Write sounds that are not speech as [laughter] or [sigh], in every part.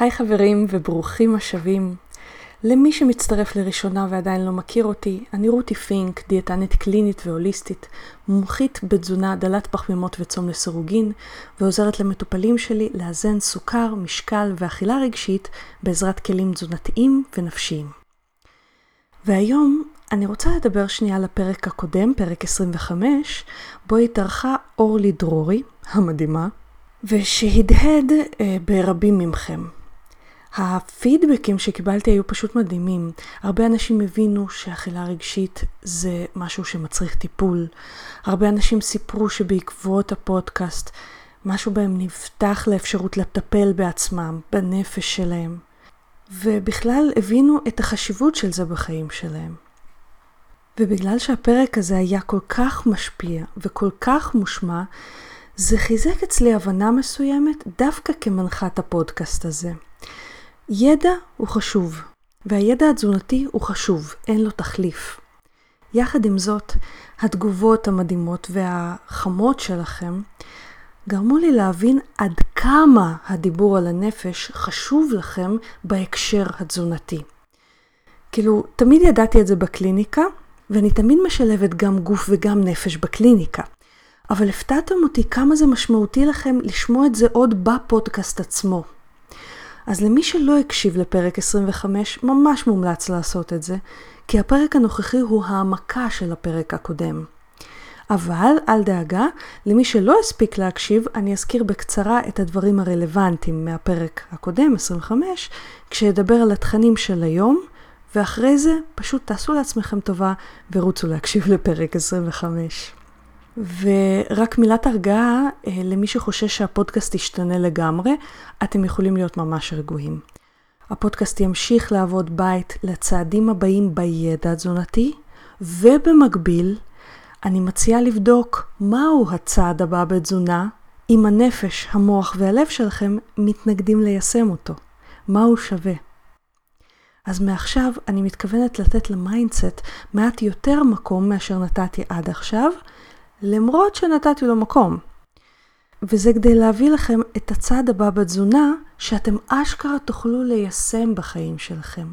היי חברים וברוכים השבים. למי שמצטרף לראשונה ועדיין לא מכיר אותי, אני רותי פינק, דיאטנית קלינית והוליסטית, מומחית בתזונה דלת פחמימות וצום לסירוגין, ועוזרת למטופלים שלי לאזן סוכר, משקל ואכילה רגשית בעזרת כלים תזונתיים ונפשיים. והיום אני רוצה לדבר שנייה על הפרק הקודם, פרק 25, בו התארחה אורלי דרורי, המדהימה, ושהדהד אה, ברבים ממכם. הפידבקים שקיבלתי היו פשוט מדהימים. הרבה אנשים הבינו שאכילה רגשית זה משהו שמצריך טיפול. הרבה אנשים סיפרו שבעקבות הפודקאסט משהו בהם נפתח לאפשרות לטפל בעצמם, בנפש שלהם. ובכלל הבינו את החשיבות של זה בחיים שלהם. ובגלל שהפרק הזה היה כל כך משפיע וכל כך מושמע, זה חיזק אצלי הבנה מסוימת דווקא כמנחת הפודקאסט הזה. ידע הוא חשוב, והידע התזונתי הוא חשוב, אין לו תחליף. יחד עם זאת, התגובות המדהימות והחמות שלכם גרמו לי להבין עד כמה הדיבור על הנפש חשוב לכם בהקשר התזונתי. כאילו, תמיד ידעתי את זה בקליניקה, ואני תמיד משלבת גם גוף וגם נפש בקליניקה. אבל הפתעתם אותי כמה זה משמעותי לכם לשמוע את זה עוד בפודקאסט עצמו. אז למי שלא הקשיב לפרק 25, ממש מומלץ לעשות את זה, כי הפרק הנוכחי הוא העמקה של הפרק הקודם. אבל, אל דאגה, למי שלא הספיק להקשיב, אני אזכיר בקצרה את הדברים הרלוונטיים מהפרק הקודם, 25, כשאדבר על התכנים של היום, ואחרי זה פשוט תעשו לעצמכם טובה ורוצו להקשיב לפרק 25. ורק מילת הרגעה אה, למי שחושש שהפודקאסט ישתנה לגמרי, אתם יכולים להיות ממש רגועים. הפודקאסט ימשיך לעבוד בית לצעדים הבאים בידע התזונתי, ובמקביל, אני מציעה לבדוק מהו הצעד הבא בתזונה, אם הנפש, המוח והלב שלכם מתנגדים ליישם אותו. מה הוא שווה? אז מעכשיו אני מתכוונת לתת ל mindset מעט יותר מקום מאשר נתתי עד עכשיו, למרות שנתתי לו מקום. וזה כדי להביא לכם את הצעד הבא בתזונה שאתם אשכרה תוכלו ליישם בחיים שלכם.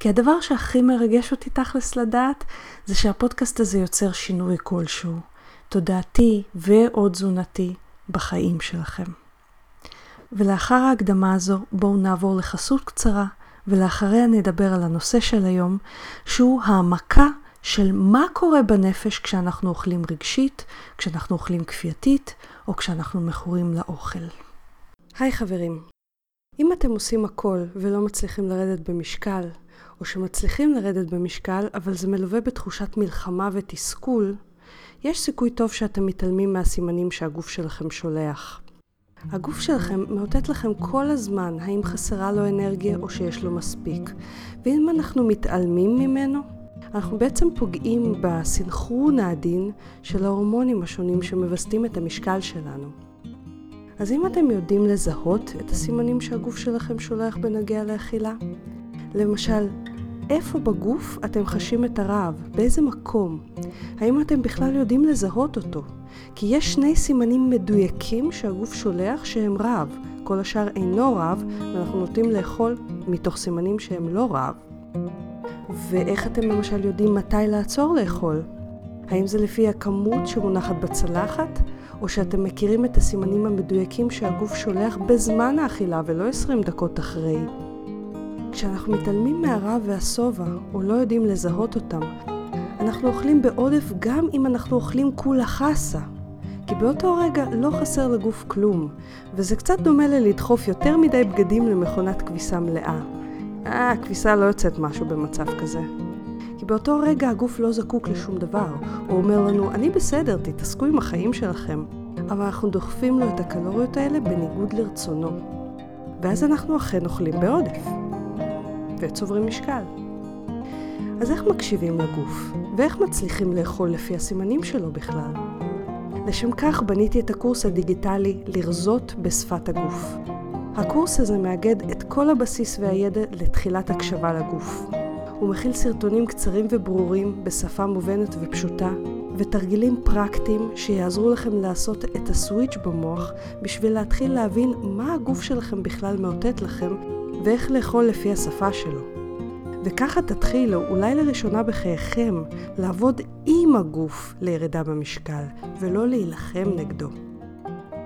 כי הדבר שהכי מרגש אותי תכלס לדעת, זה שהפודקאסט הזה יוצר שינוי כלשהו, תודעתי ואו תזונתי בחיים שלכם. ולאחר ההקדמה הזו, בואו נעבור לחסות קצרה, ולאחריה נדבר על הנושא של היום, שהוא העמקה של מה קורה בנפש כשאנחנו אוכלים רגשית, כשאנחנו אוכלים כפייתית, או כשאנחנו מכורים לאוכל. היי חברים, אם אתם עושים הכל ולא מצליחים לרדת במשקל, או שמצליחים לרדת במשקל, אבל זה מלווה בתחושת מלחמה ותסכול, יש סיכוי טוב שאתם מתעלמים מהסימנים שהגוף שלכם שולח. הגוף שלכם מאותת לכם כל הזמן האם חסרה לו אנרגיה או שיש לו מספיק, ואם אנחנו מתעלמים ממנו, אנחנו בעצם פוגעים בסנכרון העדין של ההורמונים השונים שמווסתים את המשקל שלנו. אז אם אתם יודעים לזהות את הסימנים שהגוף שלכם שולח בנוגע לאכילה, למשל, איפה בגוף אתם חשים את הרעב? באיזה מקום? האם אתם בכלל יודעים לזהות אותו? כי יש שני סימנים מדויקים שהגוף שולח שהם רעב. כל השאר אינו רעב, ואנחנו נוטים לאכול מתוך סימנים שהם לא רעב. ואיך אתם למשל יודעים מתי לעצור לאכול? האם זה לפי הכמות שמונחת בצלחת, או שאתם מכירים את הסימנים המדויקים שהגוף שולח בזמן האכילה ולא 20 דקות אחרי? כשאנחנו מתעלמים מהרעב והשובע, או לא יודעים לזהות אותם, אנחנו אוכלים בעודף גם אם אנחנו אוכלים כולה חסה. כי באותו רגע לא חסר לגוף כלום, וזה קצת דומה ללדחוף יותר מדי בגדים למכונת כביסה מלאה. אה, הכביסה לא יוצאת משהו במצב כזה. כי באותו רגע הגוף לא זקוק לשום דבר. הוא אומר לנו, אני בסדר, תתעסקו עם החיים שלכם. אבל אנחנו דוחפים לו את הקלוריות האלה בניגוד לרצונו. ואז אנחנו אכן אוכלים בעודף. וצוברים משקל. אז איך מקשיבים לגוף? ואיך מצליחים לאכול לפי הסימנים שלו בכלל? לשם כך בניתי את הקורס הדיגיטלי לרזות בשפת הגוף. הקורס הזה מאגד את כל הבסיס והידע לתחילת הקשבה לגוף. הוא מכיל סרטונים קצרים וברורים בשפה מובנת ופשוטה, ותרגילים פרקטיים שיעזרו לכם לעשות את הסוויץ' במוח בשביל להתחיל להבין מה הגוף שלכם בכלל מאותת לכם ואיך לאכול לפי השפה שלו. וככה תתחילו, אולי לראשונה בחייכם, לעבוד עם הגוף לירידה במשקל, ולא להילחם נגדו.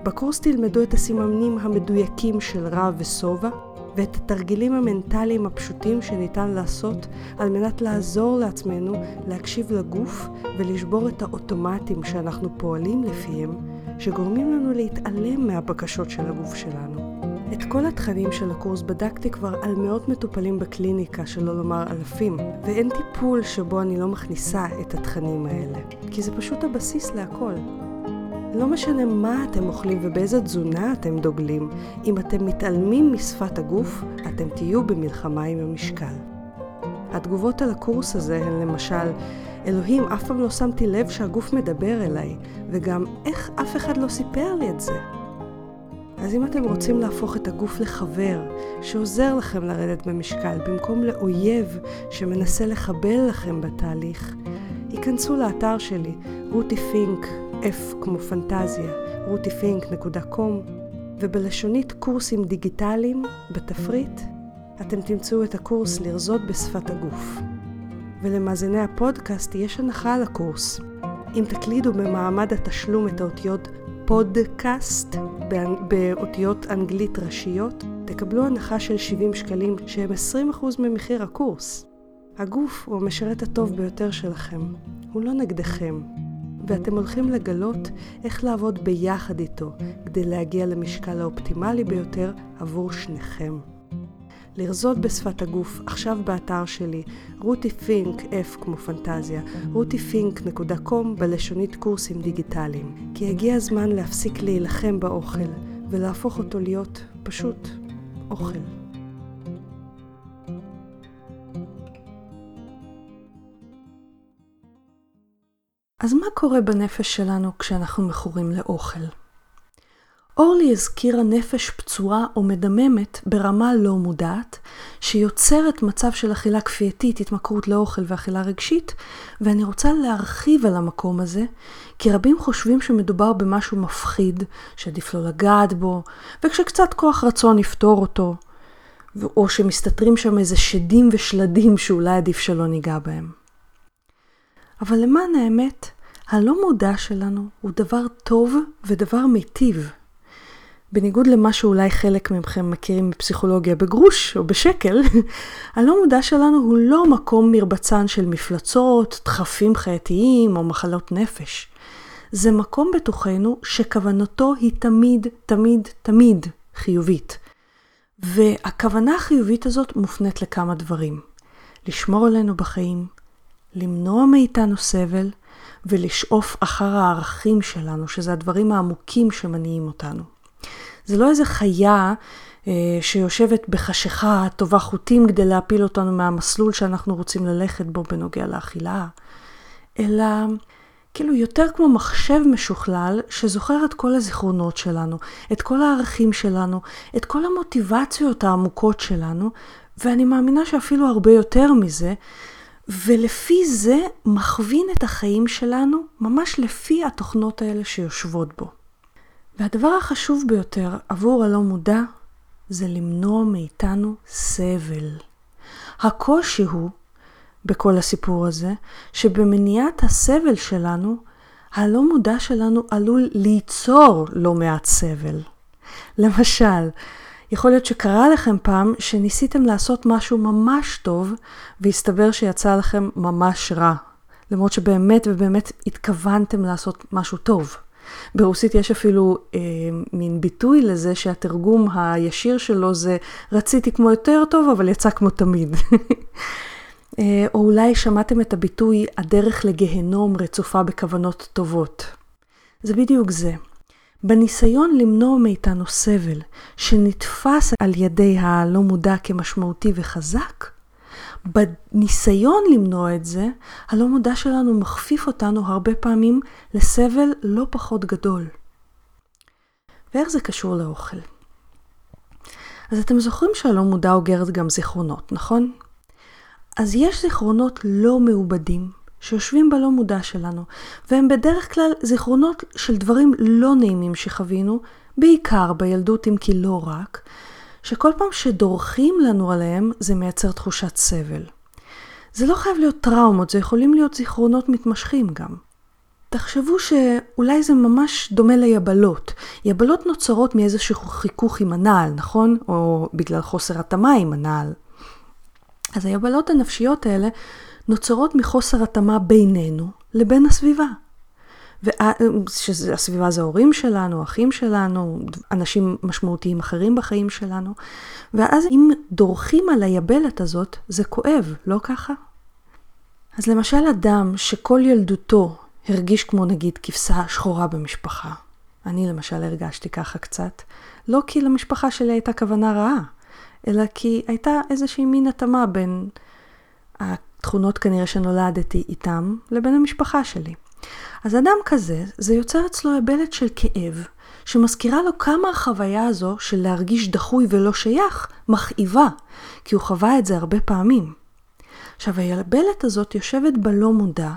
בקורס תלמדו את הסימנים המדויקים של רע ושובע, ואת התרגילים המנטליים הפשוטים שניתן לעשות על מנת לעזור לעצמנו להקשיב לגוף ולשבור את האוטומטים שאנחנו פועלים לפיהם, שגורמים לנו להתעלם מהבקשות של הגוף שלנו. את כל התכנים של הקורס בדקתי כבר על מאות מטופלים בקליניקה, שלא לומר אלפים, ואין טיפול שבו אני לא מכניסה את התכנים האלה, כי זה פשוט הבסיס להכל. לא משנה מה אתם אוכלים ובאיזה תזונה אתם דוגלים, אם אתם מתעלמים משפת הגוף, אתם תהיו במלחמה עם המשקל. התגובות על הקורס הזה הן למשל, אלוהים, אף פעם לא שמתי לב שהגוף מדבר אליי, וגם איך אף אחד לא סיפר לי את זה. אז אם אתם רוצים להפוך את הגוף לחבר שעוזר לכם לרדת במשקל במקום לאויב שמנסה לחבל לכם בתהליך, היכנסו לאתר שלי, רותי פינק, F כמו פנטזיה, rutifink.com, ובלשונית קורסים דיגיטליים, בתפריט, אתם תמצאו את הקורס לרזות בשפת הגוף. ולמאזיני הפודקאסט יש הנחה על הקורס. אם תקלידו במעמד התשלום את האותיות פודקאסט באותיות אנגלית ראשיות, תקבלו הנחה של 70 שקלים שהם 20% ממחיר הקורס. הגוף הוא המשרת הטוב ביותר שלכם, הוא לא נגדכם, ואתם הולכים לגלות איך לעבוד ביחד איתו כדי להגיע למשקל האופטימלי ביותר עבור שניכם. לרזות בשפת הגוף, עכשיו באתר שלי, רותי פינק, F כמו פנטזיה, rutifink.com בלשונית קורסים דיגיטליים. כי הגיע הזמן להפסיק להילחם באוכל, ולהפוך אותו להיות פשוט אוכל. אז מה קורה בנפש שלנו כשאנחנו מכורים לאוכל? אורלי הזכירה נפש פצועה או מדממת ברמה לא מודעת, שיוצרת מצב של אכילה כפייתית, התמכרות לאוכל ואכילה רגשית, ואני רוצה להרחיב על המקום הזה, כי רבים חושבים שמדובר במשהו מפחיד, שעדיף לא לגעת בו, וכשקצת כוח רצון יפתור אותו, או שמסתתרים שם איזה שדים ושלדים שאולי עדיף שלא ניגע בהם. אבל למען האמת, הלא מודע שלנו הוא דבר טוב ודבר מיטיב. בניגוד למה שאולי חלק מכם מכירים בפסיכולוגיה בגרוש או בשקל, [laughs] הלא מודע שלנו הוא לא מקום מרבצן של מפלצות, דחפים חייתיים או מחלות נפש. זה מקום בתוכנו שכוונתו היא תמיד, תמיד, תמיד חיובית. והכוונה החיובית הזאת מופנית לכמה דברים. לשמור עלינו בחיים, למנוע מאיתנו סבל ולשאוף אחר הערכים שלנו, שזה הדברים העמוקים שמניעים אותנו. זה לא איזה חיה אה, שיושבת בחשיכה, טובה חוטים כדי להפיל אותנו מהמסלול שאנחנו רוצים ללכת בו בנוגע לאכילה, אלא כאילו יותר כמו מחשב משוכלל שזוכר את כל הזיכרונות שלנו, את כל הערכים שלנו, את כל המוטיבציות העמוקות שלנו, ואני מאמינה שאפילו הרבה יותר מזה, ולפי זה מכווין את החיים שלנו ממש לפי התוכנות האלה שיושבות בו. והדבר החשוב ביותר עבור הלא מודע זה למנוע מאיתנו סבל. הקושי הוא, בכל הסיפור הזה, שבמניעת הסבל שלנו, הלא מודע שלנו עלול ליצור לא מעט סבל. למשל, יכול להיות שקרה לכם פעם שניסיתם לעשות משהו ממש טוב, והסתבר שיצא לכם ממש רע. למרות שבאמת ובאמת התכוונתם לעשות משהו טוב. ברוסית יש אפילו אה, מין ביטוי לזה שהתרגום הישיר שלו זה רציתי כמו יותר טוב, אבל יצא כמו תמיד. [laughs] אה, או אולי שמעתם את הביטוי הדרך לגהנום רצופה בכוונות טובות. זה בדיוק זה. בניסיון למנוע מאיתנו סבל שנתפס על ידי הלא מודע כמשמעותי וחזק, בניסיון למנוע את זה, הלא מודע שלנו מכפיף אותנו הרבה פעמים לסבל לא פחות גדול. ואיך זה קשור לאוכל? אז אתם זוכרים שהלא מודע אוגרת גם זיכרונות, נכון? אז יש זיכרונות לא מעובדים שיושבים בלא מודע שלנו, והם בדרך כלל זיכרונות של דברים לא נעימים שחווינו, בעיקר בילדות אם כי לא רק, שכל פעם שדורכים לנו עליהם זה מייצר תחושת סבל. זה לא חייב להיות טראומות, זה יכולים להיות זיכרונות מתמשכים גם. תחשבו שאולי זה ממש דומה ליבלות. יבלות נוצרות מאיזשהו חיכוך עם הנעל, נכון? או בגלל חוסר התאמה עם הנעל. אז היבלות הנפשיות האלה נוצרות מחוסר התאמה בינינו לבין הסביבה. שהסביבה זה ההורים שלנו, אחים שלנו, אנשים משמעותיים אחרים בחיים שלנו. ואז אם דורכים על היבלת הזאת, זה כואב, לא ככה? אז למשל אדם שכל ילדותו הרגיש כמו נגיד כבשה שחורה במשפחה. אני למשל הרגשתי ככה קצת, לא כי למשפחה שלי הייתה כוונה רעה, אלא כי הייתה איזושהי מין התאמה בין התכונות כנראה שנולדתי איתם לבין המשפחה שלי. אז אדם כזה, זה יוצר אצלו הבלת של כאב, שמזכירה לו כמה החוויה הזו של להרגיש דחוי ולא שייך מכאיבה, כי הוא חווה את זה הרבה פעמים. עכשיו, היבלת הזאת יושבת בלא מודע,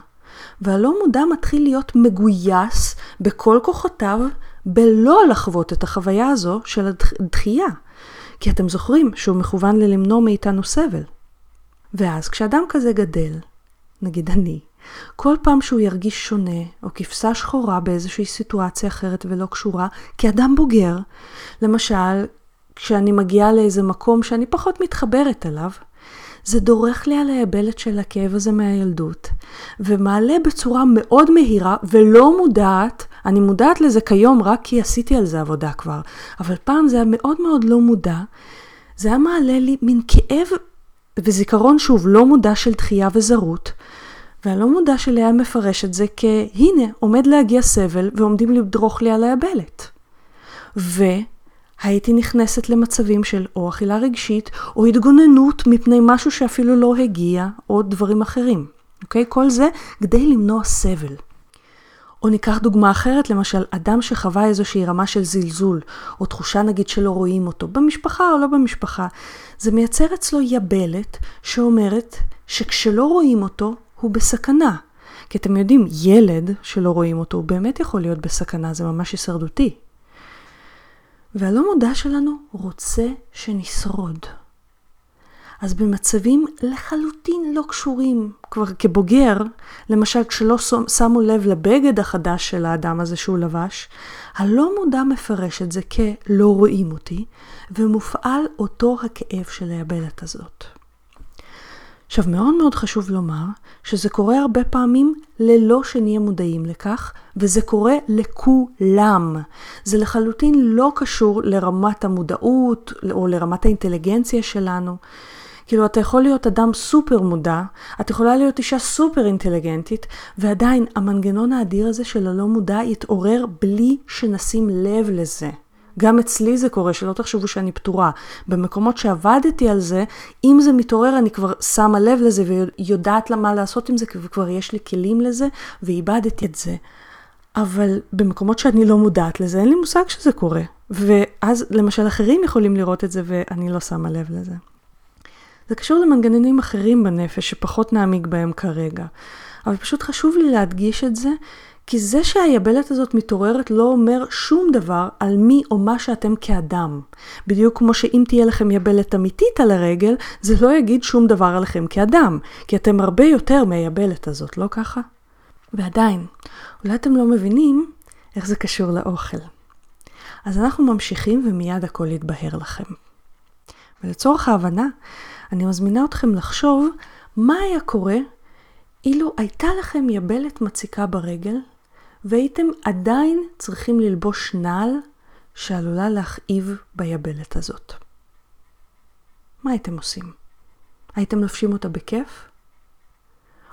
והלא מודע מתחיל להיות מגויס בכל כוחותיו בלא לחוות את החוויה הזו של הדחייה. כי אתם זוכרים שהוא מכוון ללמנוע מאיתנו סבל. ואז כשאדם כזה גדל, נגיד אני, כל פעם שהוא ירגיש שונה, או כבשה שחורה באיזושהי סיטואציה אחרת ולא קשורה, כאדם בוגר, למשל, כשאני מגיעה לאיזה מקום שאני פחות מתחברת אליו, זה דורך לי על היבלת של הכאב הזה מהילדות, ומעלה בצורה מאוד מהירה ולא מודעת, אני מודעת לזה כיום רק כי עשיתי על זה עבודה כבר, אבל פעם זה היה מאוד מאוד לא מודע, זה היה מעלה לי מין כאב וזיכרון שוב לא מודע של דחייה וזרות, והלא מודע שלי היה מפרש את זה כהנה עומד להגיע סבל ועומדים לדרוך לי על היבלת. ו... הייתי נכנסת למצבים של או אכילה רגשית, או התגוננות מפני משהו שאפילו לא הגיע, או דברים אחרים. אוקיי? כל זה כדי למנוע סבל. או ניקח דוגמה אחרת, למשל, אדם שחווה איזושהי רמה של זלזול, או תחושה נגיד שלא רואים אותו, במשפחה או לא במשפחה, זה מייצר אצלו יבלת שאומרת שכשלא רואים אותו, הוא בסכנה. כי אתם יודעים, ילד שלא רואים אותו, הוא באמת יכול להיות בסכנה, זה ממש הישרדותי. והלא מודע שלנו רוצה שנשרוד. אז במצבים לחלוטין לא קשורים, כבר כבוגר, למשל כשלא שמו לב לבגד החדש של האדם הזה שהוא לבש, הלא מודע מפרש את זה כלא רואים אותי, ומופעל אותו הכאב של היבלת הזאת. עכשיו, מאוד מאוד חשוב לומר שזה קורה הרבה פעמים ללא שנהיה מודעים לכך, וזה קורה לכולם. זה לחלוטין לא קשור לרמת המודעות או לרמת האינטליגנציה שלנו. כאילו, אתה יכול להיות אדם סופר מודע, את יכולה להיות אישה סופר אינטליגנטית, ועדיין המנגנון האדיר הזה של הלא מודע יתעורר בלי שנשים לב לזה. גם אצלי זה קורה, שלא תחשבו שאני פתורה. במקומות שעבדתי על זה, אם זה מתעורר, אני כבר שמה לב לזה ויודעת למה לעשות עם זה, וכבר יש לי כלים לזה, ואיבדתי את זה. אבל במקומות שאני לא מודעת לזה, אין לי מושג שזה קורה. ואז למשל אחרים יכולים לראות את זה ואני לא שמה לב לזה. זה קשור למנגנונים אחרים בנפש שפחות נעמיק בהם כרגע. אבל פשוט חשוב לי להדגיש את זה, כי זה שהיבלת הזאת מתעוררת לא אומר שום דבר על מי או מה שאתם כאדם. בדיוק כמו שאם תהיה לכם יבלת אמיתית על הרגל, זה לא יגיד שום דבר עליכם כאדם, כי אתם הרבה יותר מהיבלת הזאת, לא ככה? ועדיין, אולי אתם לא מבינים איך זה קשור לאוכל. אז אנחנו ממשיכים ומיד הכל יתבהר לכם. ולצורך ההבנה, אני מזמינה אתכם לחשוב מה היה קורה אילו הייתה לכם יבלת מציקה ברגל והייתם עדיין צריכים ללבוש נעל שעלולה להכאיב ביבלת הזאת. מה הייתם עושים? הייתם לובשים אותה בכיף?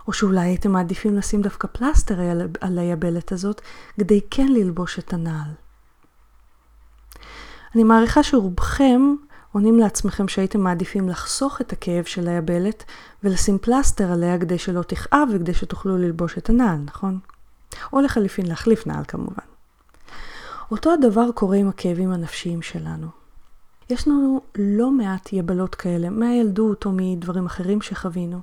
או שאולי הייתם מעדיפים לשים דווקא פלסטר על היבלת הזאת, כדי כן ללבוש את הנעל. אני מעריכה שרובכם עונים לעצמכם שהייתם מעדיפים לחסוך את הכאב של היבלת ולשים פלסטר עליה כדי שלא תכאב וכדי שתוכלו ללבוש את הנעל, נכון? או לחליפין להחליף נעל כמובן. אותו הדבר קורה עם הכאבים הנפשיים שלנו. יש לנו לא מעט יבלות כאלה, מהילדות או מדברים אחרים שחווינו.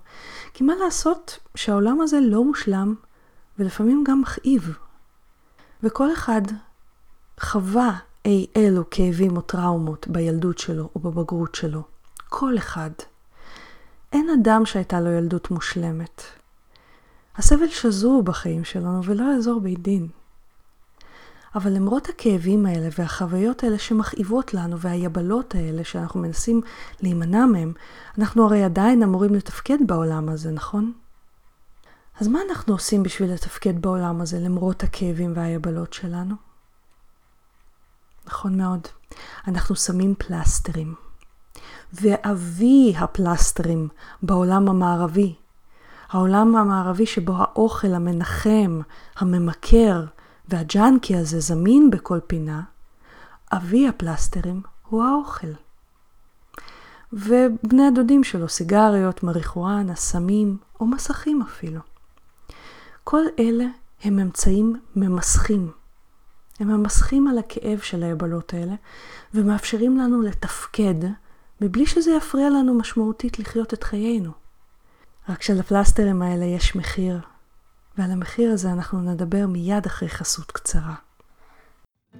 כי מה לעשות שהעולם הזה לא מושלם ולפעמים גם מכאיב. וכל אחד חווה אי אלו כאבים או טראומות בילדות שלו או בבגרות שלו. כל אחד. אין אדם שהייתה לו ילדות מושלמת. הסבל שזור בחיים שלנו ולא יעזור בית דין. אבל למרות הכאבים האלה והחוויות האלה שמכאיבות לנו והיבלות האלה שאנחנו מנסים להימנע מהם, אנחנו הרי עדיין אמורים לתפקד בעולם הזה, נכון? אז מה אנחנו עושים בשביל לתפקד בעולם הזה למרות הכאבים והיבלות שלנו? נכון מאוד. אנחנו שמים פלסטרים. ואבי הפלסטרים בעולם המערבי, העולם המערבי שבו האוכל המנחם, הממכר והג'אנקי הזה זמין בכל פינה, אבי הפלסטרים הוא האוכל. ובני הדודים שלו, סיגריות, מריחואנה, סמים או מסכים אפילו. כל אלה הם אמצעים ממסכים. הם ממסכים על הכאב של היבלות האלה ומאפשרים לנו לתפקד מבלי שזה יפריע לנו משמעותית לחיות את חיינו. רק שלפלסטרים האלה יש מחיר, ועל המחיר הזה אנחנו נדבר מיד אחרי חסות קצרה.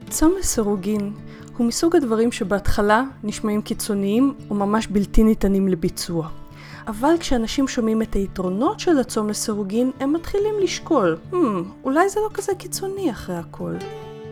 צום לסירוגין הוא מסוג הדברים שבהתחלה נשמעים קיצוניים וממש בלתי ניתנים לביצוע. אבל כשאנשים שומעים את היתרונות של הצום לסירוגין, הם מתחילים לשקול, hmm, אולי זה לא כזה קיצוני אחרי הכל.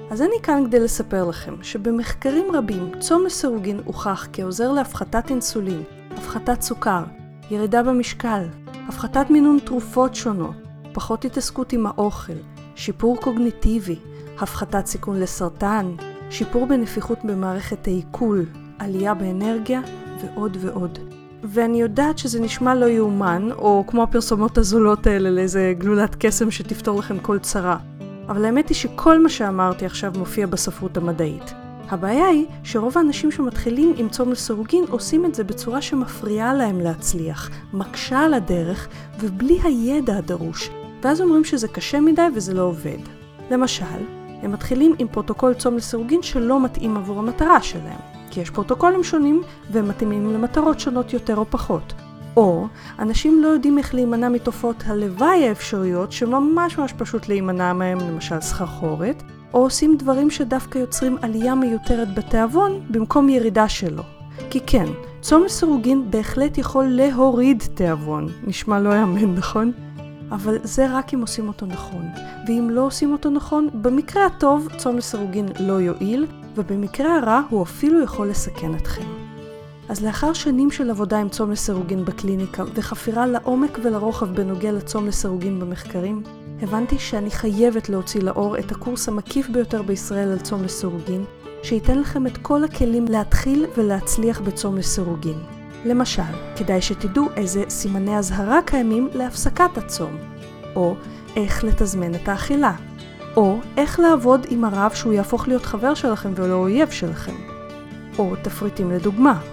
אז אני כאן כדי לספר לכם שבמחקרים רבים צום לסירוגין הוכח כעוזר להפחתת אינסולין, הפחתת סוכר, ירידה במשקל, הפחתת מינון תרופות שונות, פחות התעסקות עם האוכל, שיפור קוגניטיבי, הפחתת סיכון לסרטן, שיפור בנפיחות במערכת העיכול, עלייה באנרגיה ועוד ועוד. ואני יודעת שזה נשמע לא יאומן, או כמו הפרסומות הזולות האלה לאיזה גלולת קסם שתפתור לכם כל צרה. אבל האמת היא שכל מה שאמרתי עכשיו מופיע בספרות המדעית. הבעיה היא שרוב האנשים שמתחילים עם צום לסירוגין עושים את זה בצורה שמפריעה להם להצליח, מקשה על הדרך ובלי הידע הדרוש, ואז אומרים שזה קשה מדי וזה לא עובד. למשל, הם מתחילים עם פרוטוקול צום לסירוגין שלא מתאים עבור המטרה שלהם, כי יש פרוטוקולים שונים והם מתאימים למטרות שונות יותר או פחות. או אנשים לא יודעים איך להימנע מתופעות הלוואי האפשריות שממש ממש פשוט להימנע מהם, למשל סחרחורת, או עושים דברים שדווקא יוצרים עלייה מיותרת בתיאבון במקום ירידה שלו. כי כן, צום לסירוגין בהחלט יכול להוריד תיאבון. נשמע לא יאמן, נכון? אבל זה רק אם עושים אותו נכון. ואם לא עושים אותו נכון, במקרה הטוב צום לסירוגין לא יועיל, ובמקרה הרע הוא אפילו יכול לסכן אתכם. אז לאחר שנים של עבודה עם צום לסירוגין בקליניקה וחפירה לעומק ולרוחב בנוגע לצום לסירוגין במחקרים, הבנתי שאני חייבת להוציא לאור את הקורס המקיף ביותר בישראל על צום לסירוגין, שייתן לכם את כל הכלים להתחיל ולהצליח בצום לסירוגין. למשל, כדאי שתדעו איזה סימני אזהרה קיימים להפסקת הצום, או איך לתזמן את האכילה, או איך לעבוד עם הרב שהוא יהפוך להיות חבר שלכם ולא אויב שלכם, או תפריטים לדוגמה.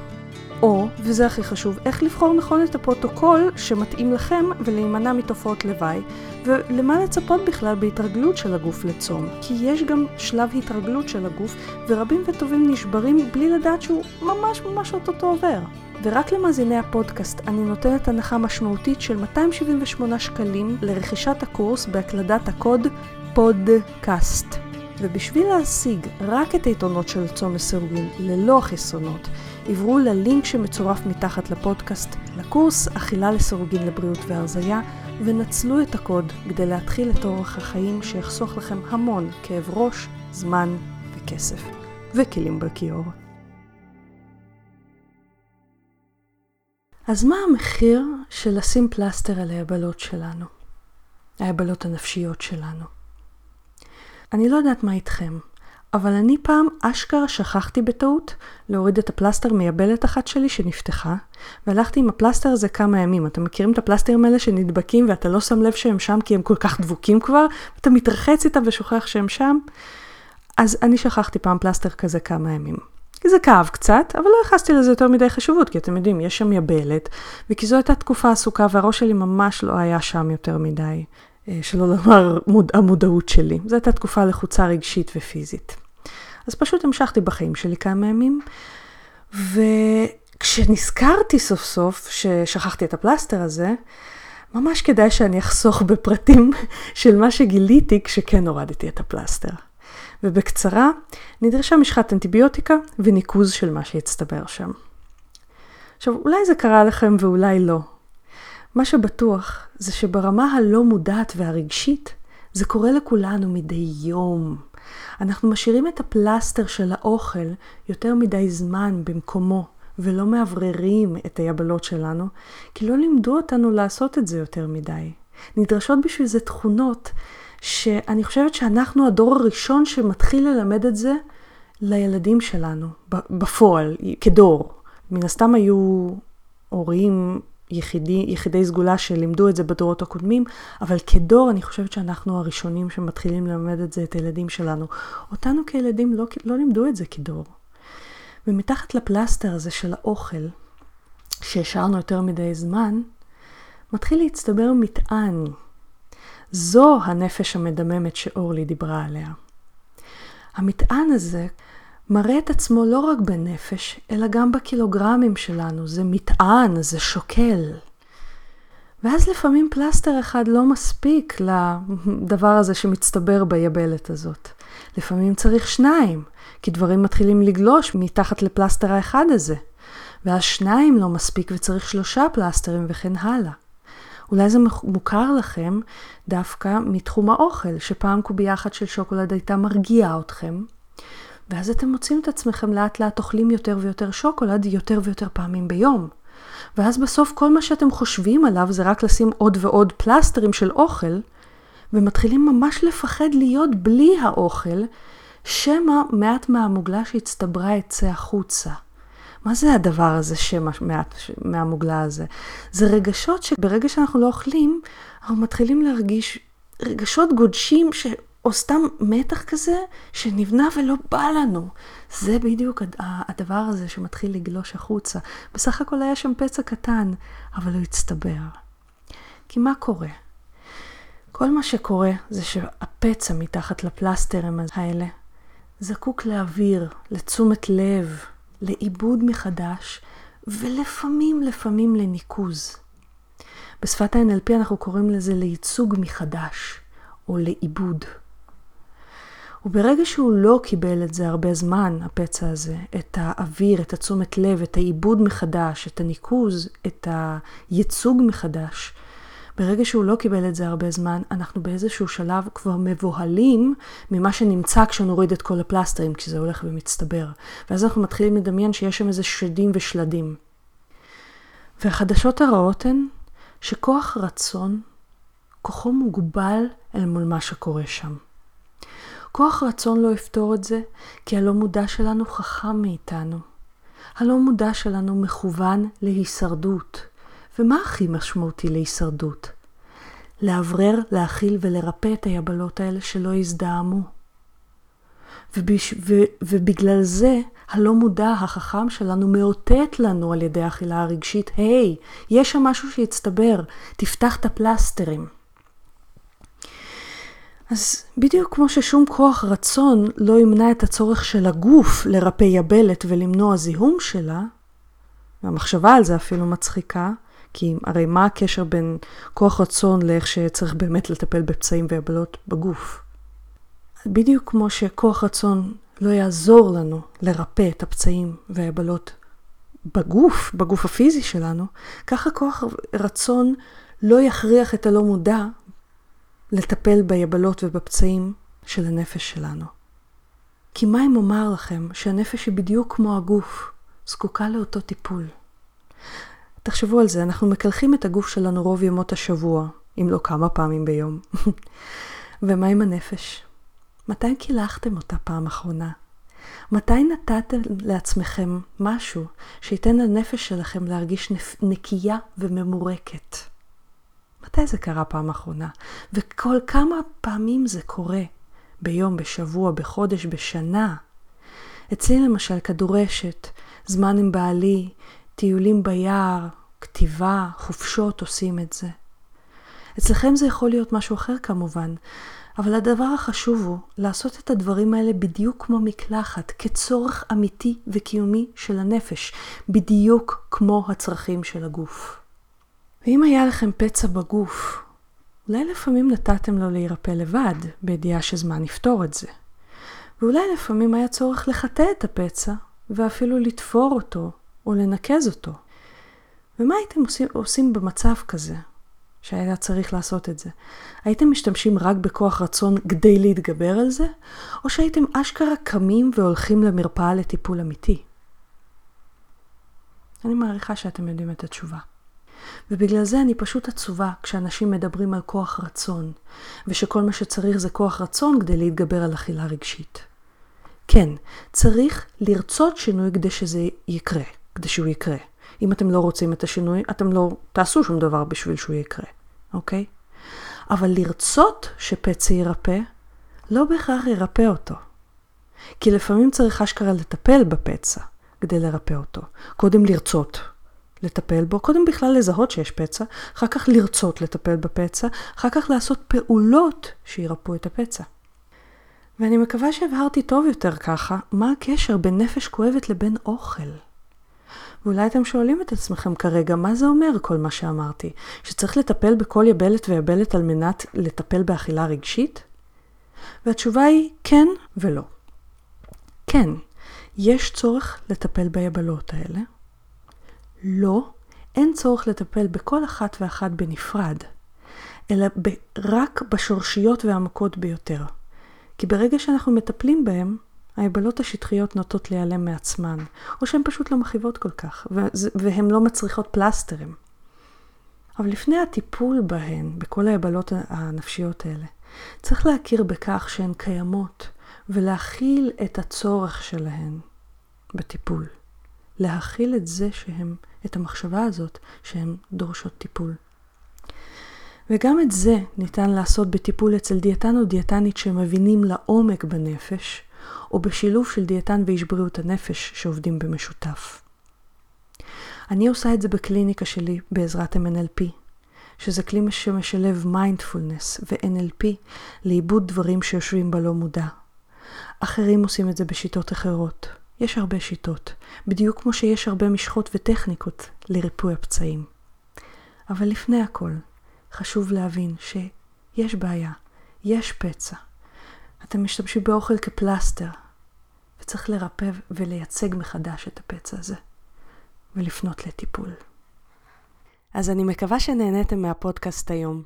או, וזה הכי חשוב, איך לבחור נכון את הפרוטוקול שמתאים לכם ולהימנע מתופעות לוואי, ולמה לצפות בכלל בהתרגלות של הגוף לצום, כי יש גם שלב התרגלות של הגוף, ורבים וטובים נשברים בלי לדעת שהוא ממש ממש אוטוטו עובר. ורק למאזיני הפודקאסט אני נותנת הנחה משמעותית של 278 שקלים לרכישת הקורס בהקלדת הקוד פודקאסט. ובשביל להשיג רק את היתרונות של צום לסירוגין ללא החסרונות, עברו ללינק שמצורף מתחת לפודקאסט לקורס אכילה לסירוגין לבריאות והרזייה, ונצלו את הקוד כדי להתחיל את אורח החיים שיחסוך לכם המון כאב ראש, זמן וכסף. וכלים בכיור. אז מה המחיר של לשים פלסטר על היבלות שלנו? היבלות הנפשיות שלנו. אני לא יודעת מה איתכם, אבל אני פעם אשכרה שכחתי בטעות להוריד את הפלסטר מיבלת אחת שלי שנפתחה, והלכתי עם הפלסטר הזה כמה ימים. אתם מכירים את הפלסטרים האלה שנדבקים ואתה לא שם לב שהם שם כי הם כל כך דבוקים כבר, ואתה מתרחץ איתם ושוכח שהם שם? אז אני שכחתי פעם פלסטר כזה כמה ימים. זה כאב קצת, אבל לא ייחסתי לזה יותר מדי חשיבות, כי אתם יודעים, יש שם יבלת, וכי זו הייתה תקופה עסוקה והראש שלי ממש לא היה שם יותר מדי. אה, שלא לומר מוד, המודעות שלי. זו הייתה תקופה לחוצה רגשית ופיזית. אז פשוט המשכתי בחיים שלי כמה ימים, וכשנזכרתי סוף סוף ששכחתי את הפלסטר הזה, ממש כדאי שאני אחסוך בפרטים [laughs] של מה שגיליתי כשכן הורדתי את הפלסטר. ובקצרה, נדרשה משחת אנטיביוטיקה וניקוז של מה שהצטבר שם. עכשיו, אולי זה קרה לכם ואולי לא. מה שבטוח זה שברמה הלא מודעת והרגשית, זה קורה לכולנו מדי יום. אנחנו משאירים את הפלסטר של האוכל יותר מדי זמן במקומו, ולא מאווררים את היבלות שלנו, כי לא לימדו אותנו לעשות את זה יותר מדי. נדרשות בשביל זה תכונות שאני חושבת שאנחנו הדור הראשון שמתחיל ללמד את זה לילדים שלנו, בפועל, כדור. מן הסתם היו הורים יחידי, יחידי סגולה שלימדו את זה בדורות הקודמים, אבל כדור אני חושבת שאנחנו הראשונים שמתחילים ללמד את זה את הילדים שלנו. אותנו כילדים לא, לא לימדו את זה כדור. ומתחת לפלסטר הזה של האוכל, שהשארנו יותר מדי זמן, מתחיל להצטבר מטען. זו הנפש המדממת שאורלי דיברה עליה. המטען הזה מראה את עצמו לא רק בנפש, אלא גם בקילוגרמים שלנו. זה מטען, זה שוקל. ואז לפעמים פלסטר אחד לא מספיק לדבר הזה שמצטבר ביבלת הזאת. לפעמים צריך שניים, כי דברים מתחילים לגלוש מתחת לפלסטר האחד הזה. ואז שניים לא מספיק וצריך שלושה פלסטרים וכן הלאה. אולי זה מוכר לכם דווקא מתחום האוכל, שפעם קובייה אחת של שוקולד הייתה מרגיעה אתכם, ואז אתם מוצאים את עצמכם לאט לאט אוכלים יותר ויותר שוקולד יותר ויותר פעמים ביום. ואז בסוף כל מה שאתם חושבים עליו זה רק לשים עוד ועוד פלסטרים של אוכל, ומתחילים ממש לפחד להיות בלי האוכל, שמא מעט מהמוגלה שהצטברה יצא החוצה. מה זה הדבר הזה, שמא מעט מהמוגלה הזה? זה רגשות שברגע שאנחנו לא אוכלים, אנחנו מתחילים להרגיש רגשות גודשים ש... או סתם מתח כזה שנבנה ולא בא לנו. זה בדיוק הדבר הזה שמתחיל לגלוש החוצה. בסך הכל היה שם פצע קטן, אבל הוא הצטבר. כי מה קורה? כל מה שקורה זה שהפצע מתחת לפלסטרים האלה זקוק לאוויר, לתשומת לב, לעיבוד מחדש, ולפעמים, לפעמים לניקוז. בשפת ה-NLP אנחנו קוראים לזה לייצוג מחדש, או לעיבוד. וברגע שהוא לא קיבל את זה הרבה זמן, הפצע הזה, את האוויר, את התשומת לב, את העיבוד מחדש, את הניקוז, את הייצוג מחדש, ברגע שהוא לא קיבל את זה הרבה זמן, אנחנו באיזשהו שלב כבר מבוהלים ממה שנמצא כשנוריד את כל הפלסטרים, כשזה הולך ומצטבר. ואז אנחנו מתחילים לדמיין שיש שם איזה שדים ושלדים. והחדשות הרעות הן שכוח רצון, כוחו מוגבל אל מול מה שקורה שם. כוח רצון לא יפתור את זה, כי הלא מודע שלנו חכם מאיתנו. הלא מודע שלנו מכוון להישרדות. ומה הכי משמעותי להישרדות? לאוורר, להכיל ולרפא את היבלות האלה שלא יזדהמו. ובש... ו... ובגלל זה הלא מודע החכם שלנו מאותת לנו על ידי האכילה הרגשית, היי, hey, יש שם משהו שהצטבר, תפתח את הפלסטרים. אז בדיוק כמו ששום כוח רצון לא ימנע את הצורך של הגוף לרפא יבלת ולמנוע זיהום שלה, והמחשבה על זה אפילו מצחיקה, כי הרי מה הקשר בין כוח רצון לאיך שצריך באמת לטפל בפצעים ויבלות בגוף? בדיוק כמו שכוח רצון לא יעזור לנו לרפא את הפצעים והיבלות בגוף, בגוף הפיזי שלנו, ככה כוח רצון לא יכריח את הלא מודע לטפל ביבלות ובפצעים של הנפש שלנו. כי מה אם אומר לכם שהנפש היא בדיוק כמו הגוף, זקוקה לאותו טיפול. תחשבו על זה, אנחנו מקלחים את הגוף שלנו רוב ימות השבוע, אם לא כמה פעמים ביום. [laughs] ומה עם הנפש? מתי קילחתם אותה פעם אחרונה? מתי נתתם לעצמכם משהו שייתן לנפש שלכם להרגיש נקייה וממורקת? מתי זה קרה פעם אחרונה? וכל כמה פעמים זה קורה? ביום, בשבוע, בחודש, בשנה? אצלי למשל כדורשת, זמן עם בעלי, טיולים ביער, כתיבה, חופשות עושים את זה. אצלכם זה יכול להיות משהו אחר כמובן, אבל הדבר החשוב הוא לעשות את הדברים האלה בדיוק כמו מקלחת, כצורך אמיתי וקיומי של הנפש, בדיוק כמו הצרכים של הגוף. ואם היה לכם פצע בגוף, אולי לפעמים נתתם לו להירפא לבד, בידיעה שזמן יפתור את זה. ואולי לפעמים היה צורך לחטא את הפצע, ואפילו לתפור אותו, או לנקז אותו. ומה הייתם עושים, עושים במצב כזה? שהיה צריך לעשות את זה. הייתם משתמשים רק בכוח רצון כדי להתגבר על זה, או שהייתם אשכרה קמים והולכים למרפאה לטיפול אמיתי? אני מעריכה שאתם יודעים את התשובה. ובגלל זה אני פשוט עצובה כשאנשים מדברים על כוח רצון, ושכל מה שצריך זה כוח רצון כדי להתגבר על אכילה רגשית. כן, צריך לרצות שינוי כדי שזה יקרה, כדי שהוא יקרה. אם אתם לא רוצים את השינוי, אתם לא תעשו שום דבר בשביל שהוא יקרה, אוקיי? אבל לרצות שפצע ירפא, לא בהכרח ירפא אותו. כי לפעמים צריך אשכרה לטפל בפצע כדי לרפא אותו. קודם לרצות לטפל בו, קודם בכלל לזהות שיש פצע, אחר כך לרצות לטפל בפצע, אחר כך לעשות פעולות שירפאו את הפצע. ואני מקווה שהבהרתי טוב יותר ככה, מה הקשר בין נפש כואבת לבין אוכל. ואולי אתם שואלים את עצמכם כרגע, מה זה אומר כל מה שאמרתי? שצריך לטפל בכל יבלת ויבלת על מנת לטפל באכילה רגשית? והתשובה היא כן ולא. כן, יש צורך לטפל ביבלות האלה. לא, אין צורך לטפל בכל אחת ואחת בנפרד, אלא רק בשורשיות והעמקות ביותר. כי ברגע שאנחנו מטפלים בהם, ההיבלות השטחיות נוטות להיעלם מעצמן, או שהן פשוט לא מכאיבות כל כך, והן לא מצריכות פלסטרים. אבל לפני הטיפול בהן, בכל ההיבלות הנפשיות האלה, צריך להכיר בכך שהן קיימות, ולהכיל את הצורך שלהן בטיפול. להכיל את זה שהן, את המחשבה הזאת שהן דורשות טיפול. וגם את זה ניתן לעשות בטיפול אצל דיאטן או דיאטנית שמבינים לעומק בנפש, או בשילוב של דיאטן ואיש בריאות הנפש שעובדים במשותף. אני עושה את זה בקליניקה שלי בעזרת MNLP, שזה כלי שמשלב מיינדפולנס ו-NLP לעיבוד דברים שיושבים בלא מודע. אחרים עושים את זה בשיטות אחרות. יש הרבה שיטות, בדיוק כמו שיש הרבה משחות וטכניקות לריפוי הפצעים. אבל לפני הכל, חשוב להבין שיש בעיה, יש פצע. אתם משתמשים באוכל כפלסטר, וצריך לרפא ולייצג מחדש את הפצע הזה, ולפנות לטיפול. אז אני מקווה שנהניתם מהפודקאסט היום.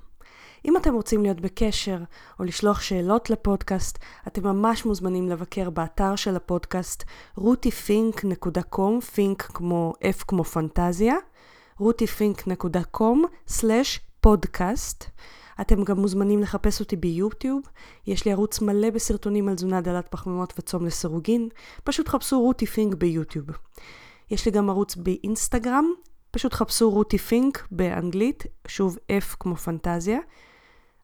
אם אתם רוצים להיות בקשר או לשלוח שאלות לפודקאסט, אתם ממש מוזמנים לבקר באתר של הפודקאסט rutifink.com, פינק כמו F כמו פנטזיה, rutifink.com/פודקאסט. אתם גם מוזמנים לחפש אותי ביוטיוב, יש לי ערוץ מלא בסרטונים על תזונה דלת פחמימות וצום לסירוגין, פשוט חפשו רותי פינק ביוטיוב. יש לי גם ערוץ באינסטגרם, פשוט חפשו רותי פינק באנגלית, שוב F כמו פנטזיה.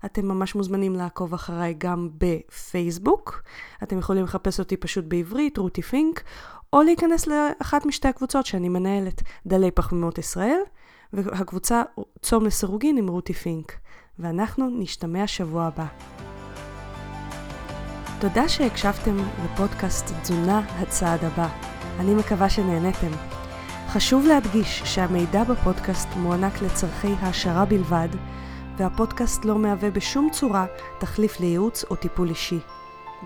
אתם ממש מוזמנים לעקוב אחריי גם בפייסבוק. אתם יכולים לחפש אותי פשוט בעברית, רותי פינק, או להיכנס לאחת משתי הקבוצות שאני מנהלת, דלי פחמימות ישראל, והקבוצה צום לסירוגין עם רותי פינק. ואנחנו נשתמע שבוע הבא. תודה שהקשבתם לפודקאסט תזונה הצעד הבא. אני מקווה שנהניתם. חשוב להדגיש שהמידע בפודקאסט מוענק לצורכי העשרה בלבד, והפודקאסט לא מהווה בשום צורה תחליף לייעוץ או טיפול אישי.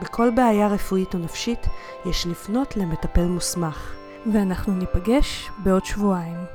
בכל בעיה רפואית או נפשית יש לפנות למטפל מוסמך. ואנחנו ניפגש בעוד שבועיים.